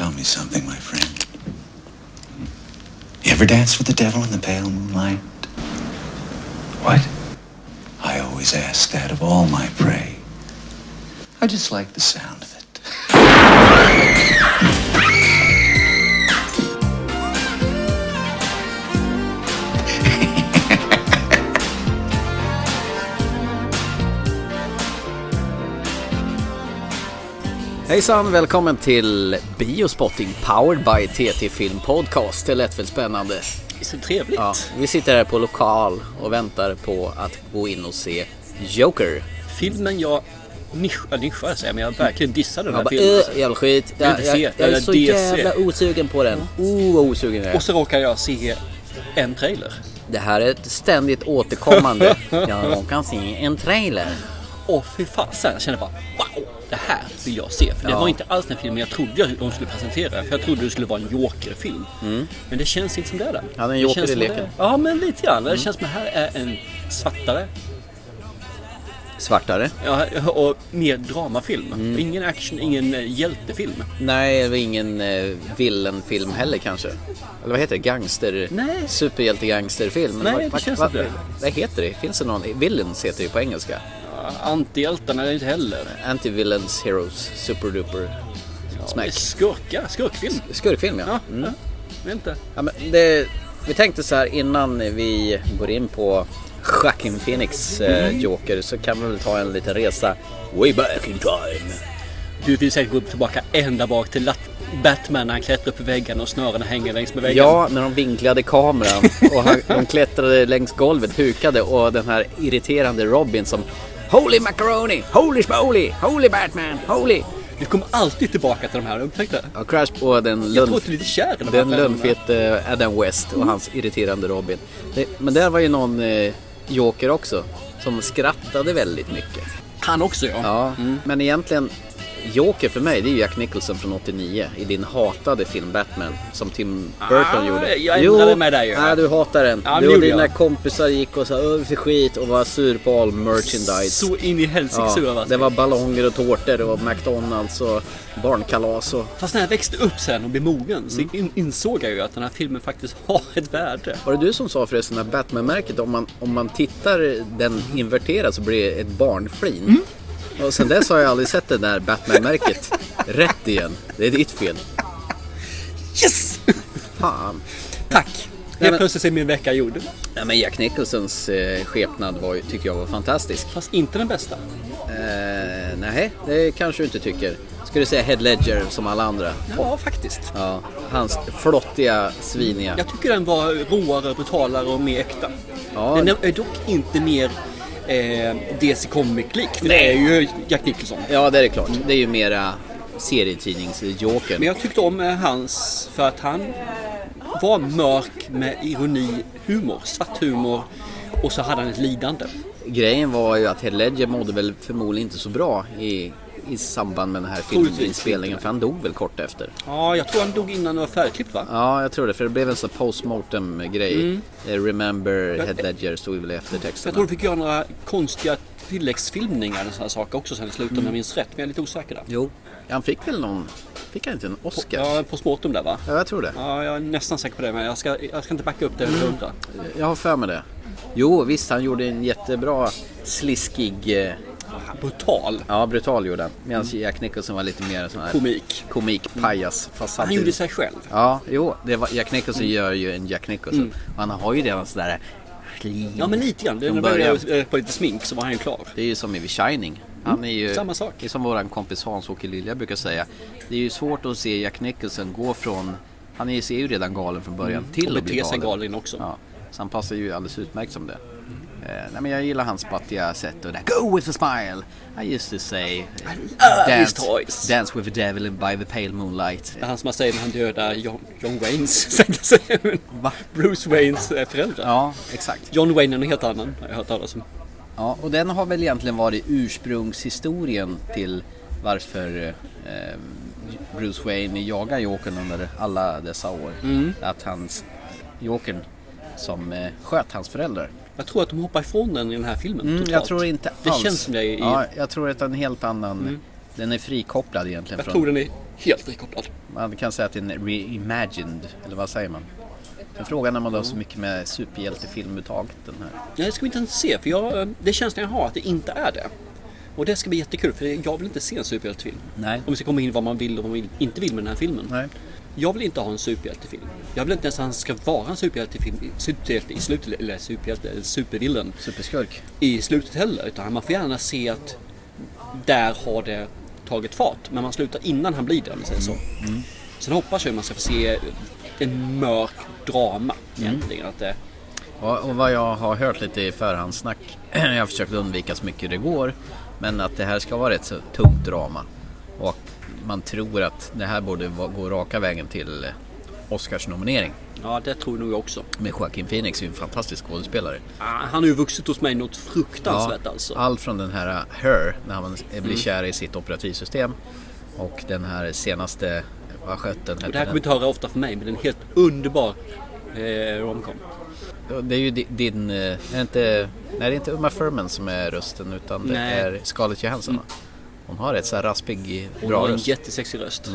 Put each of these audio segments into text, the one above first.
Tell me something, my friend. You ever dance with the devil in the pale moonlight? What? I always ask that of all my prey. I just like the sound of it. Hejsan, välkommen till Biospotting powered by TT Film Podcast. Det lät väl spännande? Det är så trevligt. Ja, vi sitter här på lokal och väntar på att gå in och se Joker. Filmen jag nischade, nischade säger men jag verkligen dissade den här Jag bara, filmen. äh, jävla skit. Jag, jag, jag, Jag är så DC. jävla osugen på den. Oh, vad osugen jag är. Och så råkar jag se en trailer. Det här är ett ständigt återkommande. Jag kan se en trailer. Och fy fasen, jag kände bara wow, det här vill jag se. För det Ja. var inte alls den filmen jag trodde de skulle presentera. För jag trodde det skulle vara en Joker-film. Men det känns inte som det är det. Ja, det är en Det Joker i leken. Ja, men lite grann. Det känns som att det här är en svartare Svartare? ja, och mer dramafilm. Mm. Ingen action, ingen eh, hjältefilm. Nej, det ingen eh, villenfilm heller kanske. Eller vad heter det? Gangster... Nej. Superhjälte-gangsterfilm. Nej, Vad- det vad- känns vad- inte det. Vad heter det? Finns det någon? Villains heter det ju på engelska. Ja, Antihjältarna är det inte heller. Anti-villains, heroes, superduper. Smack. Skurka, skurkfilm. Skurkfilm ja. Ja, Mm. ja. Inte. ja men det, vi tänkte så här innan vi går in på Joaquin Phoenix eh, Mm. Joker så kan vi väl ta en liten resa way back in time. Du vill säkert gå tillbaka ända bak till Batman när han klättrar upp i väggen och snören hänger längs med väggen. Ja, när de vinklade kameran och han, de klättrade längs golvet, hukade och den här irriterande Robin som Holy macaroni, holy smoly, holy Batman, holy. Vi kommer alltid tillbaka till de här, upptäckte Ja, Crash och den Jag tror du lite kär i de den lönnfete Adam West och hans irriterande Robin. Det, men där var ju någon eh, Joker också som skrattade väldigt mycket. Han också ja. Ja, men egentligen Joker för mig, det är ju Jack Nicholson från 89 i din hatade film Batman som Tim Burton Ah, gjorde. jag ändrade mig där ju. Nej, du hatar den. Ja, du och dina jag. kompisar gick och sa för skit och var sur på all merchandise. Så in i helsike ja, sur va? det var ballonger och tårtor och McDonalds och barnkalas och... Fast när jag växte upp sen och blev mogen så Mm. in, insåg jag ju att den här filmen faktiskt har ett värde. Var det du som sa förresten att Batman-märket, om man, om man tittar den inverterad så blir det ett barnflin? Mm. Och sen dess har jag aldrig sett det där Batman-märket rätt igen. Det är ditt fel. Yes! Fan. Tack! Helt plötsligt är min vecka gjord. Ja, men Jack Nicholsons eh, skepnad var, tycker jag var fantastisk. Fast inte den bästa. Eh, nej, det kanske du inte tycker. Ska du säga Head Ledger som alla andra? Ja, faktiskt. Ja, hans flottiga, sviniga. Jag tycker den var råare, brutalare och mer äkta. Ja. Den är dock inte mer eh, DC Comic-lik. För det är ju Jack Nicholson. Ja, det är det klart. Det är ju mera serietidnings-Jokern. Men jag tyckte om eh, hans för att han var mörk med ironi, humor, svart humor och så hade han ett lidande. Grejen var ju att Heath Ledger mådde väl förmodligen inte så bra i, i samband med den här filminspelningen för han dog väl kort efter. Ja, jag tror han dog innan det var färdigklippt va? Ja, jag tror det för det blev en sån postmortem grej. Eh, Remember Jag- Heath Ledger stod väl i Jag eftertexterna. tror de fick göra några konstiga tilläggsfilmningar och sådana saker också sen i slutet om jag minns rätt. Men jag är lite osäker där. Jo, han fick väl någon, fick han inte en Oscar? Ja, på småtum där va? Ja, jag tror det. Ja, jag är nästan säker på det men jag ska, jag ska inte backa upp det eller hundra. Jag har för mig det. Jo, visst han gjorde en jättebra sliskig, eh, Brutal ja brutal gjorde han. Medan Jack Nicholson var lite mer sån här komik. komik, pajas. Fast Han gjorde sig själv. Ja, jo, det var, Jack Nicholson gör ju en Jack Nicholson. Och han har ju redan sådär Ja men lite grann. Från började eh, på lite smink så var han ju klar. Det är ju som i The Shining. Han är ju, samma sak. Det är som våran kompis Hans-Åke Lilja brukar säga. Det är ju svårt att se Jack Nicholson gå från, han är ju, ser ju redan galen från början, till Och att bli beter sig galen. galen också. Ja, så han passar ju alldeles utmärkt som det. Eh, nej, men jag gillar hans spattiga sätt och det Go with a smile! I used to say his toys. dance with the devil by the pale moonlight. Det är han som man säger när han dödar John, John Waynes? Bruce Waynes eh, föräldrar. Ja, exakt. John Wayne är en helt annan, har jag hört talas om. Ja, och den har väl egentligen varit ursprungshistorien till varför eh, Bruce Wayne jagar Jokern under alla dessa år. Att hans Jokern som eh, sköt hans föräldrar. Jag tror att de hoppar ifrån den i den här filmen. Mm, totalt. jag tror inte Det alls. känns som det i... Ja, jag tror att det är en helt annan... Den är frikopplad egentligen jag från... tror den är helt frikopplad. Man kan säga att det är reimagined, eller vad säger man? Men frågan är man har så mycket med superhjältefilm överhuvudtaget den här. Ja, det ska vi inte ens se, för jag, det känslan jag har att det inte är det. Och det ska bli jättekul, för jag vill inte se en superhjältefilm. Nej. Om vi ska komma in vad man vill och vad man inte vill med den här filmen. Nej. Jag vill inte ha en superhjältefilm. Jag vill inte ens att han ska vara en superhjältefilm, superhjälte i slutet, eller superhjälte, eller supervillen Superskurk. i slutet heller. Utan man får gärna se att där har det tagit fart. Men man slutar innan han blir det, om man säger så. Sen hoppas jag att man ska få se en mörk drama egentligen. Att det, Och, och vad jag har hört lite i förhandssnack, jag har försökt undvika så mycket det går, men att det här ska vara ett så tungt drama. Och man tror att det här borde gå raka vägen till Oscarsnominering. ja, det tror nog jag också. Med Joaquin Phoenix är ju en fantastisk skådespelare. Ah, Han har ju vuxit hos mig något fruktansvärt alltså. Allt från den här uh, Her, när han blir kär i sitt operativsystem. Och den här senaste, vad sköt den? Det här kommer den? inte höra ofta för mig, men en helt underbar eh, romcom. Det är ju di- din, eh, är inte, nej det är inte Uma Thurman som är rösten utan det Nej. är Scarlett Johansson. va? Hon har ett så här raspig, Hon bra har en röst. jättesexig röst.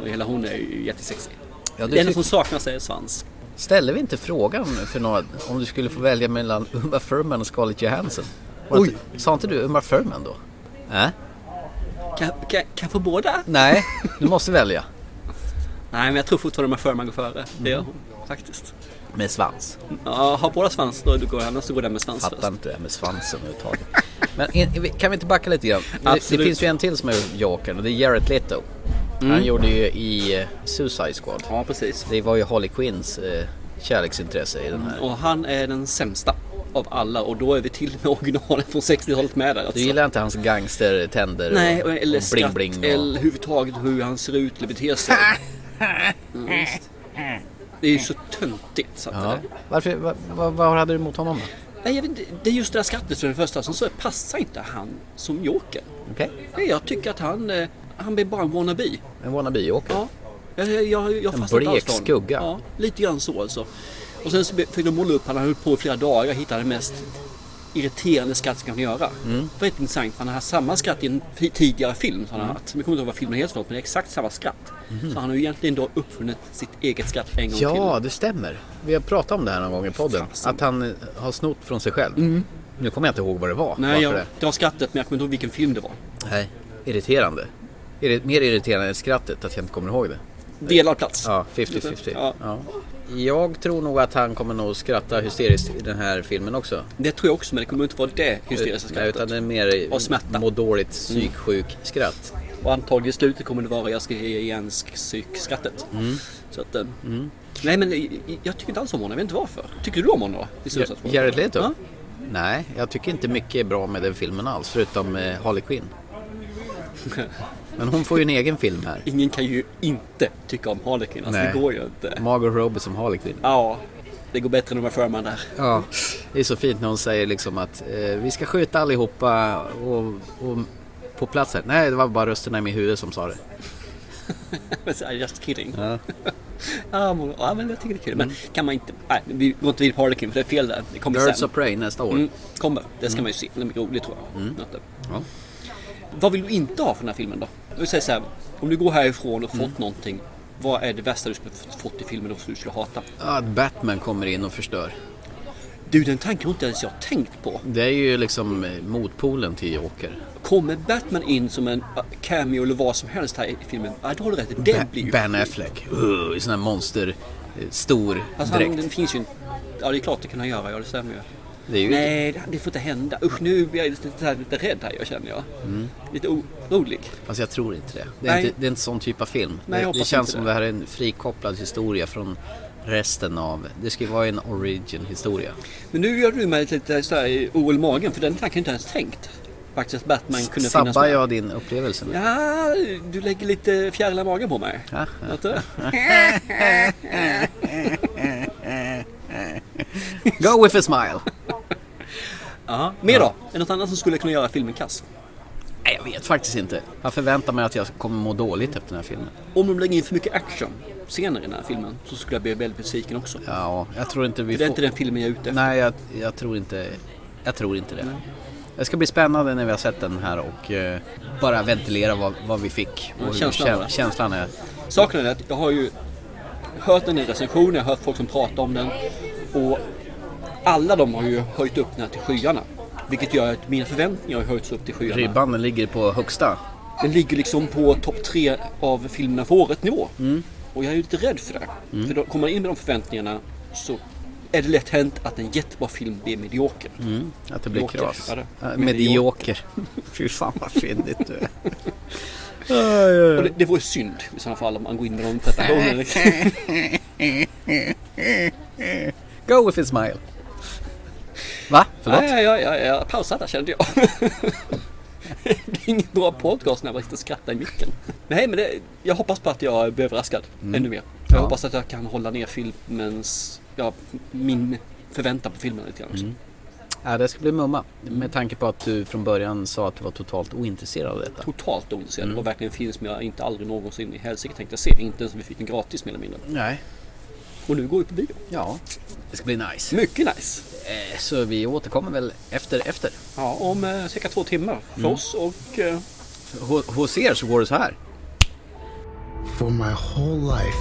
Och hela hon är ju jättesexig. Ja, det enda som saknas är svans. Ställer vi inte frågan för några, om du skulle få välja mellan Uma Thurman och Scarlett Johansson? Oj. Inte, sa inte du Uma Thurman då? Äh? Kan, kan, kan jag få båda? Nej, du måste välja. Nej, men jag tror fortfarande att Furman går före. Det gör Mm. hon faktiskt. Med svans. Ja, har båda svans då går annars så går den med svans Fattar först. inte det här med svansen överhuvudtaget. Men kan vi inte backa lite grann? Det, det Absolut. finns ju en till som är Jokern och det är Jared Leto. Han gjorde ju i eh, Suicide Squad. Ja, precis. Det var ju Harley Quinns eh, kärleksintresse i den här. Och han är den sämsta av alla och då är vi till med originalet från 60-talet med där alltså. Du gillar inte hans gangstertänder Nej, och, eller och bling bling? eller Och... överhuvudtaget hur han ser ut eller beter sig. Mm, det är ju så töntigt så Ja. det... Varför, vad, vad, vad hade du emot honom då? Nej, jag vet, inte, det är just det här skrattet för det första som så passar inte han som Joker. Okej, Nej, Jag tycker att han, eh, han blir bara en wannabe. en wannabe-Joker. Ja. Jag, jag, jag, En blek honom. skugga. Ja, lite grann så alltså. Och sen så fick de måla upp, han har hållit på i flera dagar hittade mest irriterande skratt som kan göra. Mm. Det var intressant för han har haft samma skratt i en tidigare film som han har haft. Men Jag kommer inte ihåg vad filmen heter men det är exakt samma skratt. Så han har ju egentligen då uppfunnit sitt eget skratt en gång Mm. Ja, till. det stämmer. Vi har pratat om det här någon gång i podden. Fasen. Att han eh, har snott från sig själv. Nu kommer jag inte ihåg vad det var. Nej, jag, det? det var skrattet men jag kommer inte ihåg vilken film det var. Nej, irriterande. Irri- mer irriterande än skrattet att jag inte kommer ihåg det. Delad plats. Ja, 50-50. Ja. Ja. Jag tror nog att han kommer nog skratta hysteriskt i den här filmen också. Det tror jag också men det kommer inte vara det hysteriska Nej, skrattet. utan det är mer Och smärta. må dåligt psyksjuk skratt. Och antagligen i slutet kommer det vara jag ska ge igen sk- psykskrattet. Mm. Så att, eh, Nej men jag, tycker inte alls om honom, jag vet inte varför. Tycker du om honom då? Jared Leto? Ja. Nej, jag tycker inte mycket är bra med den filmen alls förutom eh, Harley Quinn. Men hon får ju en egen film här. Ingen kan ju inte tycka om Harlequin, alltså Nej. det går ju inte. Margot Robbie som Harley Quinn. Ja, det går bättre de här Furman där. Ja, det är så fint när hon säger liksom att eh, vi ska skjuta allihopa och, och på platsen. Nej, det var bara rösterna i mitt huvud som sa det. Så, Just kidding. Ja. Ja, men, ja, men jag tycker det är kul. Men kan man inte... Nej, vi går inte vid på Harlequin för det är fel där. Det kommer Birds sen. of Prey nästa år. Mm, kommer. Det ska man ju se. Det blir roligt tror jag. Mm. Ja. Vad vill du inte ha för den här filmen då? Jag vill säga så här, om du går härifrån och fått Mm. någonting. Vad är det värsta du skulle fått i filmen och som du skulle hata? Att Batman kommer in och förstör. Du, den tanken har inte ens jag tänkt på. Det är ju liksom eh, motpolen till Joker. Kommer Batman in som en uh, cameo eller vad som helst här i filmen? Ja, då har du rätt. Det Ba- blir ju... Ben Affleck. Uh, I sån här monster, eh, stor Alltså, dräkt. den finns ju inte... Ja, det är klart det kan han göra. Ja, det stämmer ju. Det Nej, det, får inte hända. Usch, nu blir jag lite, lite, rädd här, jag känner jag. Lite orolig. Fast jag tror inte det. Det är, Nej. inte, det är inte sån typ av film. Nej, det, det känns som det. det här är en frikopplad historia från resten av... Det ska ju vara en origin historia. Men nu gör du mig lite så här oro i magen, för den tanken har jag inte ens tänkt. Faktiskt att Batman kunde finnas Sabbar jag din upplevelse nu? Ja, du lägger lite fjärilar i magen på mig. Ja, ja. Go with a smile! Ja. Mer då? Är det något annat som skulle kunna göra filmen kass? Nej, jag vet faktiskt inte. Jag förväntar mig att jag kommer må dåligt efter den här filmen. Om de lägger in för mycket action senare i den här filmen så skulle jag bli väldigt besviken också. Ja, jag tror inte vi För det är får... inte den filmen jag är ute efter. Nej, jag, jag tror inte... Jag tror inte det. Det ska bli spännande när vi har sett den här och eh, bara ventilera vad, vad vi fick. Och hur känslan det. känslan är. Saken är att jag har ju hört den i recensioner, jag har hört folk som pratar om den. Och alla de har ju höjt upp den här till skyarna. Vilket gör att mina förväntningar har höjts upp till skyarna. Ribban ligger på högsta. Den ligger liksom på topp tre av filmerna för året nivå. Och jag är ju lite rädd för det. För då kommer man in med de förväntningarna så är det lätt hänt att en jättebra film blir medioker. Att det blir kras. ja, medioker. Medioker. Fy fan vad fyndigt du är. Och det, det vore synd i sådana fall om man går in med de prestationerna. Go with a smile. Va? Förlåt? Nej, jag, jag, jag pausade där kände jag. det blir ingen bra podcast när jag bara sitter och skrattar i micken. Nej men det, jag hoppas på att jag blir överraskad ännu mer. Jag Ja. hoppas att jag kan hålla ner filmens, ja, min förväntan på filmen lite grann också. Ja, det ska bli mumma. Med tanke på att du från början sa att du var totalt ointresserad av detta. Totalt ointresserad. Mm. Det var verkligen en film som jag inte aldrig någonsin i helsike tänkte se. Inte ens om vi fick den gratis mer eller mindre. Nej. Och nu går vi på bio. Ja, det ska bli nice. Mycket nice. Eh, Så vi återkommer väl efter efter. Ja, om eh, cirka två timmar för Mm. oss och eh, Hos er så går det så här. For my whole life,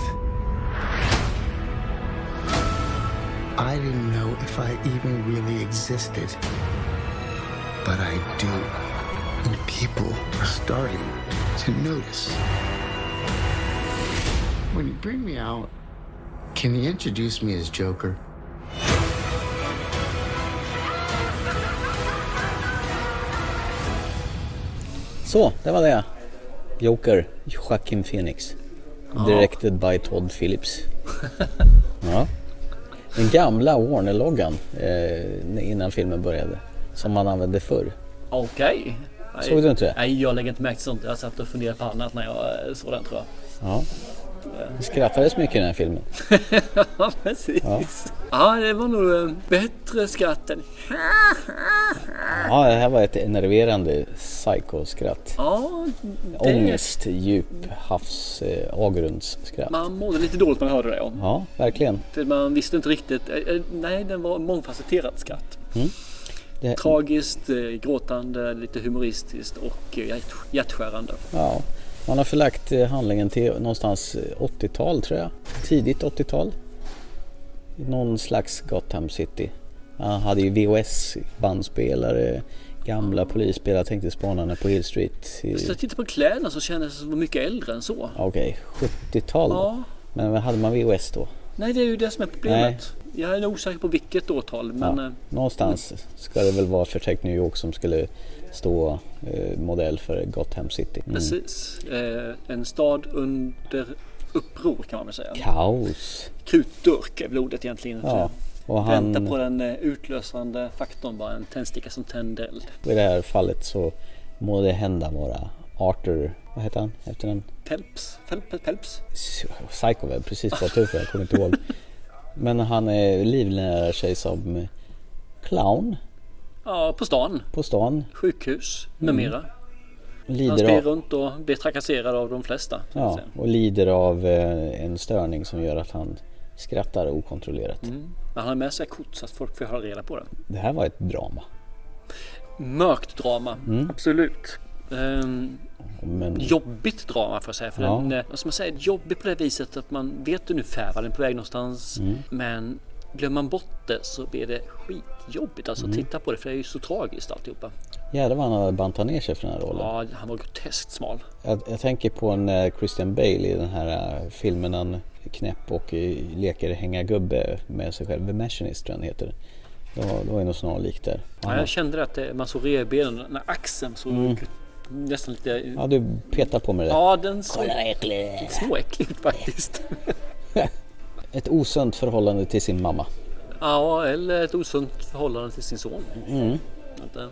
I didn't know if I even really existed. But I do. And people are starting to notice. When you bring me out, can you introduce me as Joker? Så, det var det. Joker, Joaquin Phoenix. Directed by Todd Phillips. ja. Den gamla Warner-loggan eh, innan filmen började. Som man använde förr. Okej. Nej, Såg du inte det? Nej, jag lägger inte märke till sånt. Jag satt och funderade på annat när jag eh, såg den tror jag. Ja. Det skrattades mycket i den här filmen. Ja, precis. Ja. det var nog eh, bättre skratt än... Ja, det här var ett enerverande psykoskratt. Ja, det... Ångest, djup, havs, eh, avgrundsskratt. Man mådde lite dåligt när man hörde det. Ja. Ja, verkligen. För man visste inte riktigt. eh, Nej, den var mångfacetterat skratt. Det, Tragiskt, gråtande, lite humoristiskt och hjärt- hjärtskärande. ja, man har förlagt eh, handlingen till någonstans eh, 80-tal tror jag. Tidigt 80-tal. I Någon slags Gotham City. Han hade ju VHS-bandspelare, gamla polisspelare, tänkte spanarna på Hill Street. jag tittade på kläderna så kändes det som mycket äldre än så. Okej, 70-tal då. Ja, Men hade man VHS då? nej det är ju det som är problemet. Jag är osäker på vilket årtal men Ja. eh, Någonstans ska det väl vara Förtäckt New York som skulle stå eh, modell för Gotham City. Mm. precis. Eh, en stad under uppror kan man väl säga. Kaos. Krutdurk är väl ordet egentligen. Ja. Och Vänta han, på den eh, utlösande faktorn bara, en tändsticka som tänder eld. i det här fallet så må det hända vara Arthur, vad heter han? Efter den? Phelps? Phelps? Phelps? Psycho väl, precis vad tur för jag kommer inte ihåg. Men han är livnär sig som clown Ja, på stan. på stan. Sjukhus med Mm. mera. Han Lider springer av, runt och blir trakasserad av de flesta. ja, och lider av eh, en störning som gör att han skrattar okontrollerat. Men han har med sig kort så att folk får hålla reda på det. Det här var ett drama. Mörkt drama, Mm. absolut. Ehm, Men jobbigt drama får jag säga. För Ja. den, eh, vad ska man säga, jobbig på det viset att man vet ungefär var den är på väg någonstans. Mm. Men glömmer man bort det så blir det skitjobbigt alltså Mm. att titta på det för det är ju så tragiskt alltihopa. jädrar vad han har bantat ner sig för den här rollen. Ja, han var groteskt smal. Jag, jag tänker på när Christian Bale i den här eh, filmen han knäpp och eh, leker hänga gubbe med sig själv. The Machinist tror jag den heter. Det var, det var ju något snarlikt där. Ja, jag kände att det, man såg revbenen, när axeln såg Mm. Nästan lite... Ja, du petar på med det. Ja, den såg äcklig. småäcklig ut faktiskt. Ett osunt förhållande till sin mamma. Ja, eller ett osunt förhållande till sin son. Mm. Att, eh,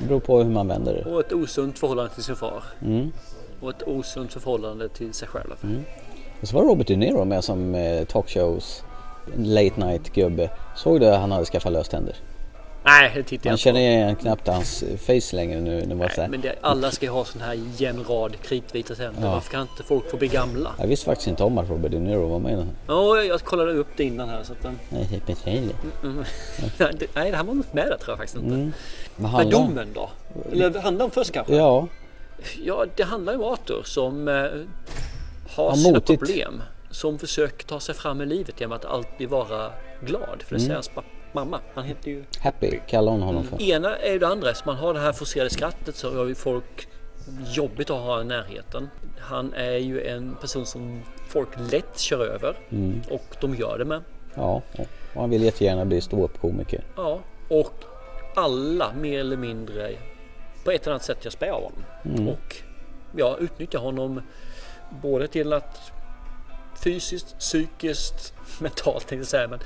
Det beror på hur man vänder det. Och ett osunt förhållande till sin far. Mm. Och ett osunt förhållande till sig själv. Och så var Robert De Niro med som eh, talkshows late night gubbe. Såg du att han hade skaffat löständer? Nej, det tittar jag Man känner igen knappt hans face längre nu. Det var. Men det, alla ska ju ha sån här jämn rad kritvita tänder. Ja. Varför kan inte folk få bli gamla? Jag visste faktiskt inte om att Robert De Niro var med i den. Ja, jag kollade upp det innan här så att den... Nej, helt betrevligt. Mm. Det- Nej, det här var inte med där tror jag faktiskt inte. Mm. Men om? domen då? Eller handlar om först kanske? Ja, Ja, det handlar ju om Arthur som eh, har Ja, sina motigt. problem. Som försöker ta sig fram i livet genom att alltid vara glad. För det Mm. säger hans pa- mamma. Han heter ju... Happy kallar hon honom för. Ena är ju det andra. Så man har det här forcerade skrattet så har ju folk jobbigt att ha i närheten. Han är ju en person som folk lätt kör över. Mm. Och de gör det med. Ja, och han vill jättegärna bli ståuppkomiker. Ja, och alla mer eller mindre på ett eller annat sätt gör spä av honom. Mm. Och ja, utnyttjar honom både till att fysiskt, psykiskt, mentalt tänkte jag säga, men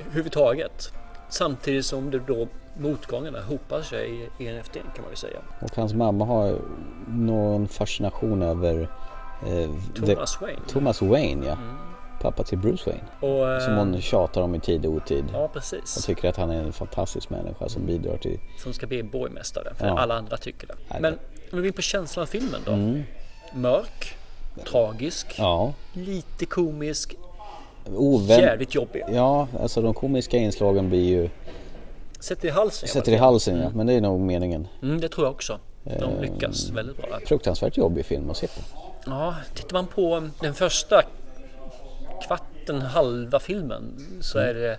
överhuvudtaget. Samtidigt som det då motgångarna hopar sig en efter en kan man ju säga. Och hans mamma har någon fascination över eh, Thomas Wayne. Thomas Wayne, ja. Pappa till Bruce Wayne. Och, eh, Som hon tjatar om i tid och otid. Ja, Och precis. tycker att han är en fantastisk människa som bidrar till... Som ska bli borgmästare, för Ja. alla andra tycker det. Nej, Men om vi går in på känslan av filmen då. Mm. Mörk, tragisk, Ja. lite komisk, Ovän... jävligt jobbig. Ja, alltså de komiska inslagen blir ju... Sätter i halsen. Sätter i halsen ja, men det är nog meningen. Mm, det tror jag också. De Eh, lyckas väldigt bra. där. Fruktansvärt jobbig film att se på. Ja, tittar man på den första kvarten, halva filmen så är det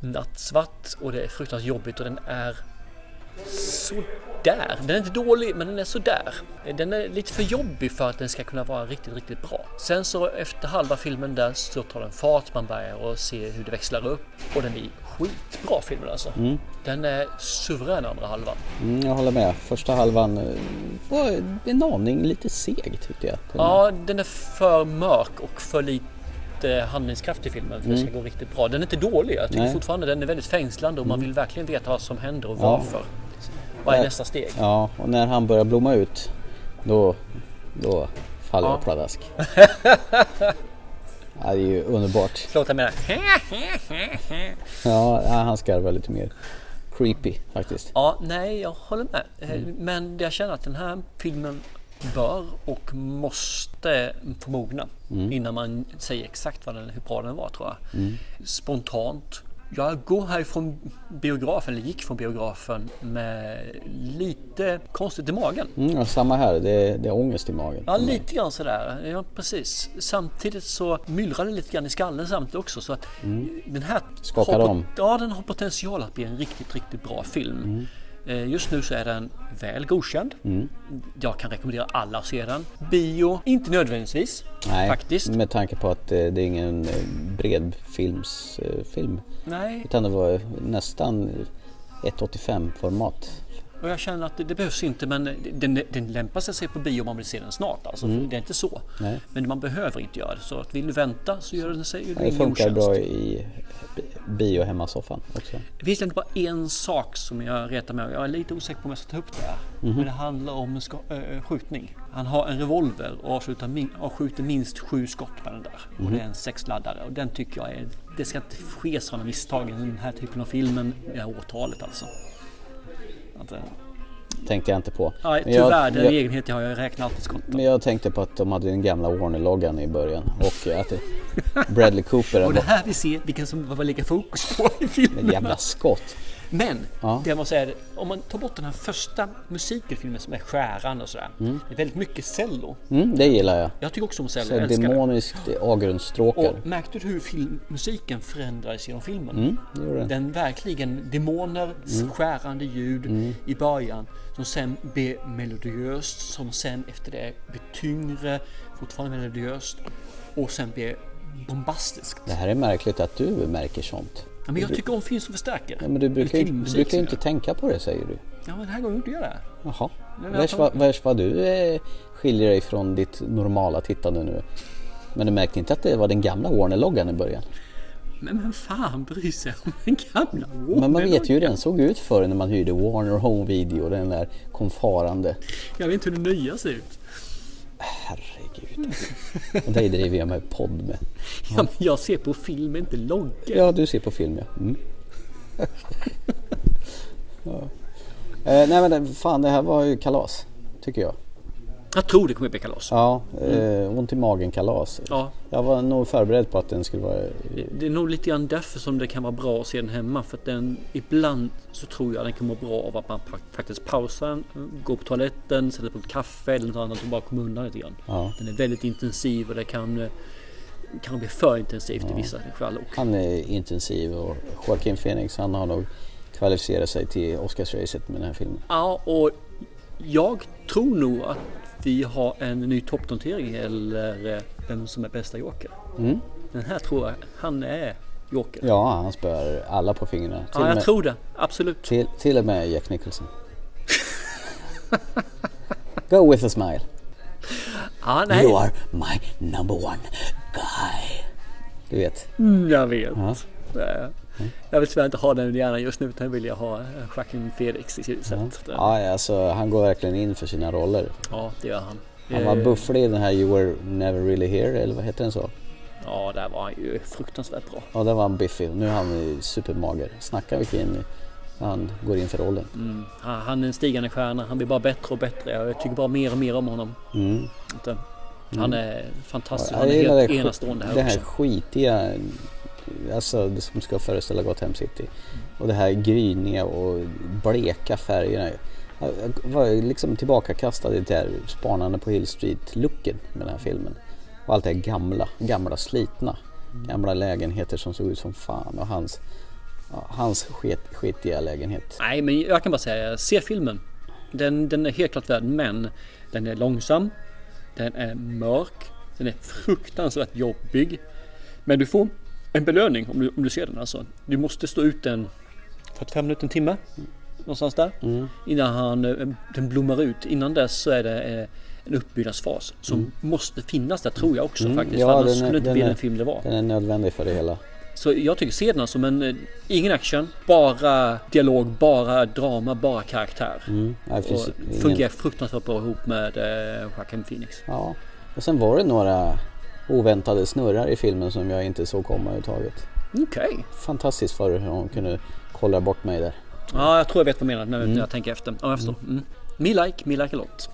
nattsvart och det är fruktansvärt jobbigt och den är sådär. Den är inte dålig men den är sådär. Den är lite för jobbig för att den ska kunna vara riktigt, riktigt bra. Sen så efter halva filmen där så tar den fart, man börjar och se hur det växlar upp och den är skitbra filmen alltså. Mm. Den är suverän andra halvan. Mm, jag håller med. Första halvan eh, var en aning lite seg tyckte jag. Ja, den är för mörk och för lite handlingskraft i filmen för det ska gå riktigt bra. Den är inte dålig. Jag tycker Mm. Nej. fortfarande den är väldigt fängslande och man vill verkligen veta vad som händer och Ja. Vad är nästa steg? Ja, och när han börjar blomma ut då, då faller Ja. jag pladask. ja, det är ju underbart. Förlåt, jag menar... Ja, han skarvar lite mer creepy faktiskt. Ja, nej, jag håller med. Eh, Mm. Men jag känner att den här filmen bör och måste få mogna Mm. innan man säger exakt vad den, hur bra den var tror jag. Mm. Spontant. Jag går härifrån biografen, eller gick från biografen med lite konstigt i magen. Mm, samma här, det är, det är ångest i magen. Ja, lite grann sådär. Ja, precis. Samtidigt så myllrar det lite grann i skallen samtidigt också. Så att den här Mm. Skakar har, om. Ja, den har potential att bli en riktigt, riktigt bra film. Eh, Just nu så är den väl godkänd. Mm. Jag kan rekommendera alla att se den. Bio, inte nödvändigtvis. Nej, Faktiskt. med tanke på att eh, det är ingen eh, bredfilmsfilm. Nej, Utan det var nästan 1,85 format. Och jag känner att det, det behövs inte men den, den lämpar sig att se på bio om man vill se den snart. Alltså, Mm. Det är inte så. Nej. Men man behöver inte göra det. Så att vill du vänta så gör den sig ju Det funkar bra i bi- bio hemmasoffan också. Det finns inte bara en sak som jag retar med. Jag är lite osäker på om jag ska ta upp det här. Mhm. Men det handlar om ska, äh, skjutning. Han har en revolver och avslutar min, skjuter minst sju skott med den där. Och Mhm. det är en sexladdare. Och den tycker jag är... Det ska inte ske sådana misstag i den här typen av filmen. Det här årtalet alltså. Eh, Tänkte jag inte på. nej, jag- tyvärr, det är en jag- egenhet jag har. Jag räknar alltid skotten. Men jag tänkte på att de hade den gamla Warner-loggan i början och att Bradley Cooper Och det här vi ser vilka som var lägga fokus på i filmen. jävla skott. Men Ja. det jag måste säga är, om man tar bort den här första musiken i filmen som är skäran och sådär. Det är väldigt mycket cello. Mm, det gillar jag. Jag tycker också om cello, Så demoniskt avgrundsstråkar. Och märkte du hur film, musiken förändrades genom filmen? Mm, det gjorde den. Den verkligen, demoner, skärande ljud Mm. i början som sen blir melodiöst, som sen efter det blir tyngre, fortfarande melodiöst och sen blir bombastiskt. Det här är märkligt att du märker sånt. Ja, men jag tycker om film som förstärker. Ja, men du brukar, ju- du brukar ju inte tänka på det säger du. Ja men den här gången gjorde jag det. Jaha. Värst vad, värst vad du eh, skiljer dig från ditt normala tittande nu. Men du märkte inte att det var den gamla Warner-loggan i början? Men vem fan bryr sig om den gamla Men man vet ju hur den såg ut förr när man hyrde Warner Home Video. Den där kom farande. Jag vet inte hur den nya ser ut. Herregud. Och dig driver jag med podd med. Ja, men jag ser på film, inte logga. Ja, du ser på film ja. Mm. Ja. Eh, nej men fan det här var ju kalas. Tycker jag. Jag tror det kommer bli kalas. Ja, eh, ont i magen kalas. Ja. Jag var nog förberedd på att den skulle vara... Det- är nog lite grann därför som det kan vara bra att se den hemma. För att den, ibland så tror jag den kan må bra av att man faktiskt pausar går på toaletten, sätter på ett kaffe eller något annat och bara kommer undan lite grann. Ja. Den är väldigt intensiv och det kan, eh, kan bli för intensivt i vissa fall. Han är intensiv och Joaquin Phoenix han har nog kvalificerat sig till Oscarsracet med den här filmen. ja, och jag tror nog att vi har en ny toppnotering eller eh, vem som är bästa Joker. Mm. Den här tror jag, han är Joker. Ja, han spöar alla på fingrarna. Till, Ja, jag med, tror det. Absolut. till, till och med Jack Nicholson. Go with a smile. Ja, nej. You are my number one guy. Du vet. Mm, jag vet. Ja. Eh, Jag vill tyvärr inte ha den hjärnan just nu utan vill jag ha eh, Joaquin Felix i ljuset. Ja. Ja, alltså han går verkligen in för sina roller. ja, det gör han. Han var Eh, bufflig i den här You were never really here, eller vad heter den så? Ja, där var han ju fruktansvärt bra. Ja, där var han biffig. Nu är han supermager. Snacka vilken han går in för rollen. Mm. Han är en stigande stjärna. Han blir bara bättre och bättre. Jag tycker bara mer och mer om honom. Mm. Eh, Han är fantastisk. Ja, Han är helt enastående här det här också. skitiga, alltså det som ska föreställa Gotham City. Och det här gryniga och bleka färgerna. Jag var liksom tillbakakastad i det här spanande på Hill Street-looken med den här filmen. Och allt det här gamla, gamla slitna. Gamla lägenheter som såg ut som fan och hans, hans skit, skitiga lägenhet. Nej, men jag kan bara säga, se filmen. Den, den är helt klart värd, men den är långsam. Den är mörk. Den är fruktansvärt jobbig. Men du får en belöning om du, om du ser den alltså. Du måste stå ut en 45 minuter, en timme. Någonstans där. Innan han, eh, den blommar ut. Innan dess så är det eh, en uppbyggnadsfas som måste finnas där tror jag också faktiskt. Ja, annars är- skulle det inte bli den film det var. Den är nödvändig för det hela. Så jag tycker se den som en, eh, ingen action, bara dialog, bara drama, bara karaktär. Mm. Ja, Och ingen- fungerar fruktansvärt bra ihop med eh, Joaquin Phoenix. Ja, och sen var det några oväntade snurrar i filmen som jag inte såg komma överhuvudtaget. Okej. Fantastiskt för hur hon kunde kolla bort mig där. Ja, jag tror jag vet vad du menar när, Mm. när jag tänker efter. Ja, jag förstår. Mm. Me like, me like a lot.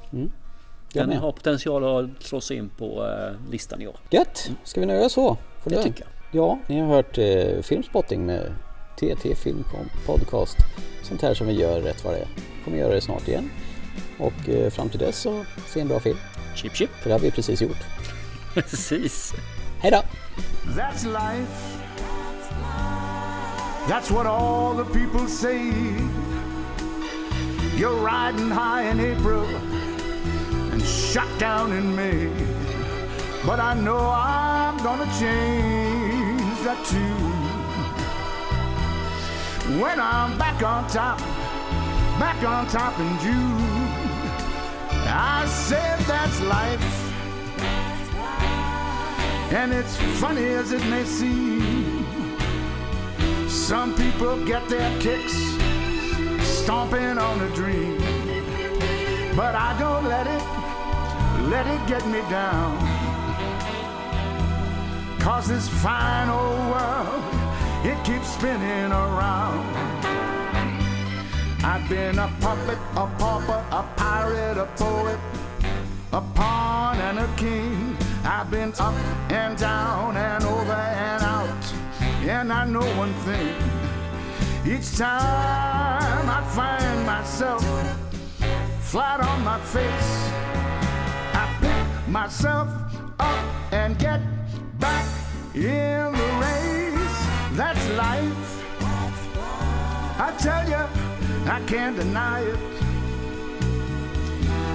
Jag Den har potential att slå sig in på eh, listan i år. Gött! Ska vi nöja oss så? För Det tycker jag. Ja, ni har hört eh, Filmspotting med TT Film Podcast. Sånt här som vi gör rätt vad det är. Kommer göra det snart igen. Och eh, fram till dess så se en bra film. Chip chip. För det har vi precis gjort. Precis. Hej då! That's life. That's what all the people say. You're riding high in April and shut down in May. But I know I'm gonna change that too. When I'm back on top, back on top in June, I said that's life. And it's funny as it may seem, some people get their kicks stomping on a dream. But I don't let it, let it get me down. Cause this fine old world, it keeps spinning around. I've been a puppet, a pauper, a pirate, a poet, a pawn and a king. I've been up and down and over and out. And I know one thing. Each time I find myself flat on my face, I pick myself up and get back in the race. That's life. I tell you, I can't deny it.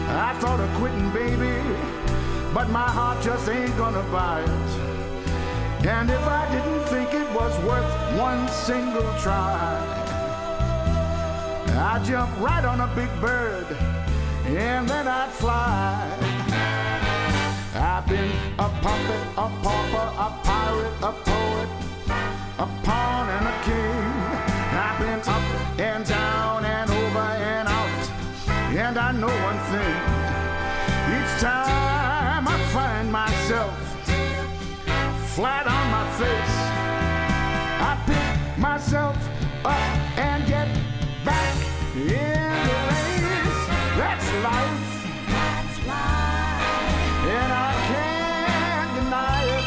I thought of quitting, baby, but my heart just ain't gonna buy it. And if I didn't think it was worth one single try, I'd jump right on a big bird and then I'd fly. I've been a puppet, a pauper, a pirate, a poet, a pawn and a king. I've been up and down and over and out. And I know one thing. Each time myself flat on my face. I pick myself up and get back in the race. That's life. That's life. And I can't deny it.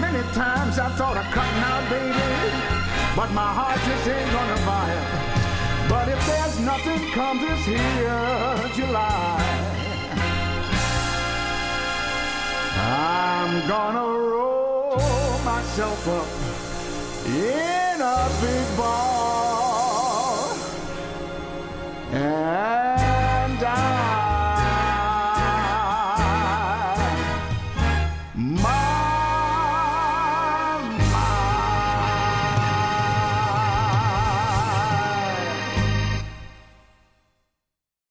Many times I thought of cutting out, baby, but my heart just ain't gonna buy it. But if there's nothing comes this here July. I'm gonna roll myself up in a big ball. And